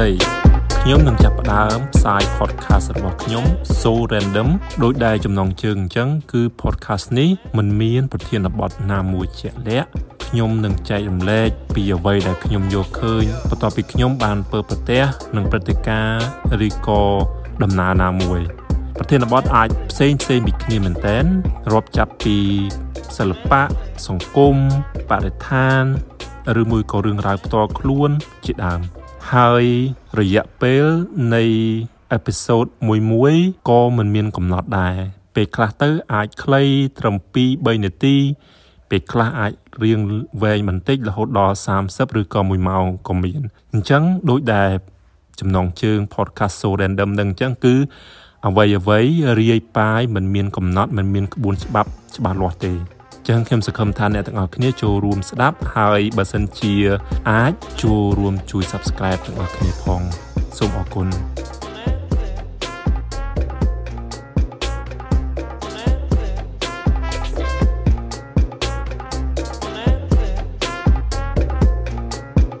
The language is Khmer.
តីខ្ញុំនឹងចាប់ផ្ដើមផ្សាយ podcast របស់ខ្ញុំ So Random ដោយដែលចំណងជើងអញ្ចឹងគឺ podcast នេះមិនមានប្រធានបទណាមួយជាក់លាក់ខ្ញុំនឹងចែករំលែកពីអ្វីដែលខ្ញុំយកឃើញបន្ទាប់ពីខ្ញុំបានពើប្រទះនឹងព្រឹត្តិការណ៍ឬក៏ដំណើរណាមួយប្រធានបទអាចផ្សេងផ្សេងពីគ្នាមែនតើរាប់ចាប់ពីសិល្បៈសង្គមបរិស្ថានឬមួយក៏រឿងរ៉ាវផ្ទាល់ខ្លួនជាដើម ហើយរយៈពេលនៃអេពីសូតមួយមួយក៏មិនមានកំណត់ដែរពេលខ្លះទៅអាចខ្លីត្រឹម2 3នាទីពេលខ្លះអាចរៀងវែងបន្តិចរហូតដល់30ឬក៏1ម៉ោងក៏មានអញ្ចឹងដូចដែលចំណងជើង podcast so random នឹងអញ្ចឹងគឺអ្វីអ្វីរាយប៉ាយមិនមានកំណត់មិនមានក្បួនច្បាប់ច្បាស់លាស់ទេ ចឹងខ្ញុំសង្ឃឹមថាអ្នកទាំងអស់គ្នាចូលរួមស្ដាប់ហើយបើសិនជាអាចចូលរួមជួយ Subscribe ទាំងអស់គ្នាផងសូមអរគុណ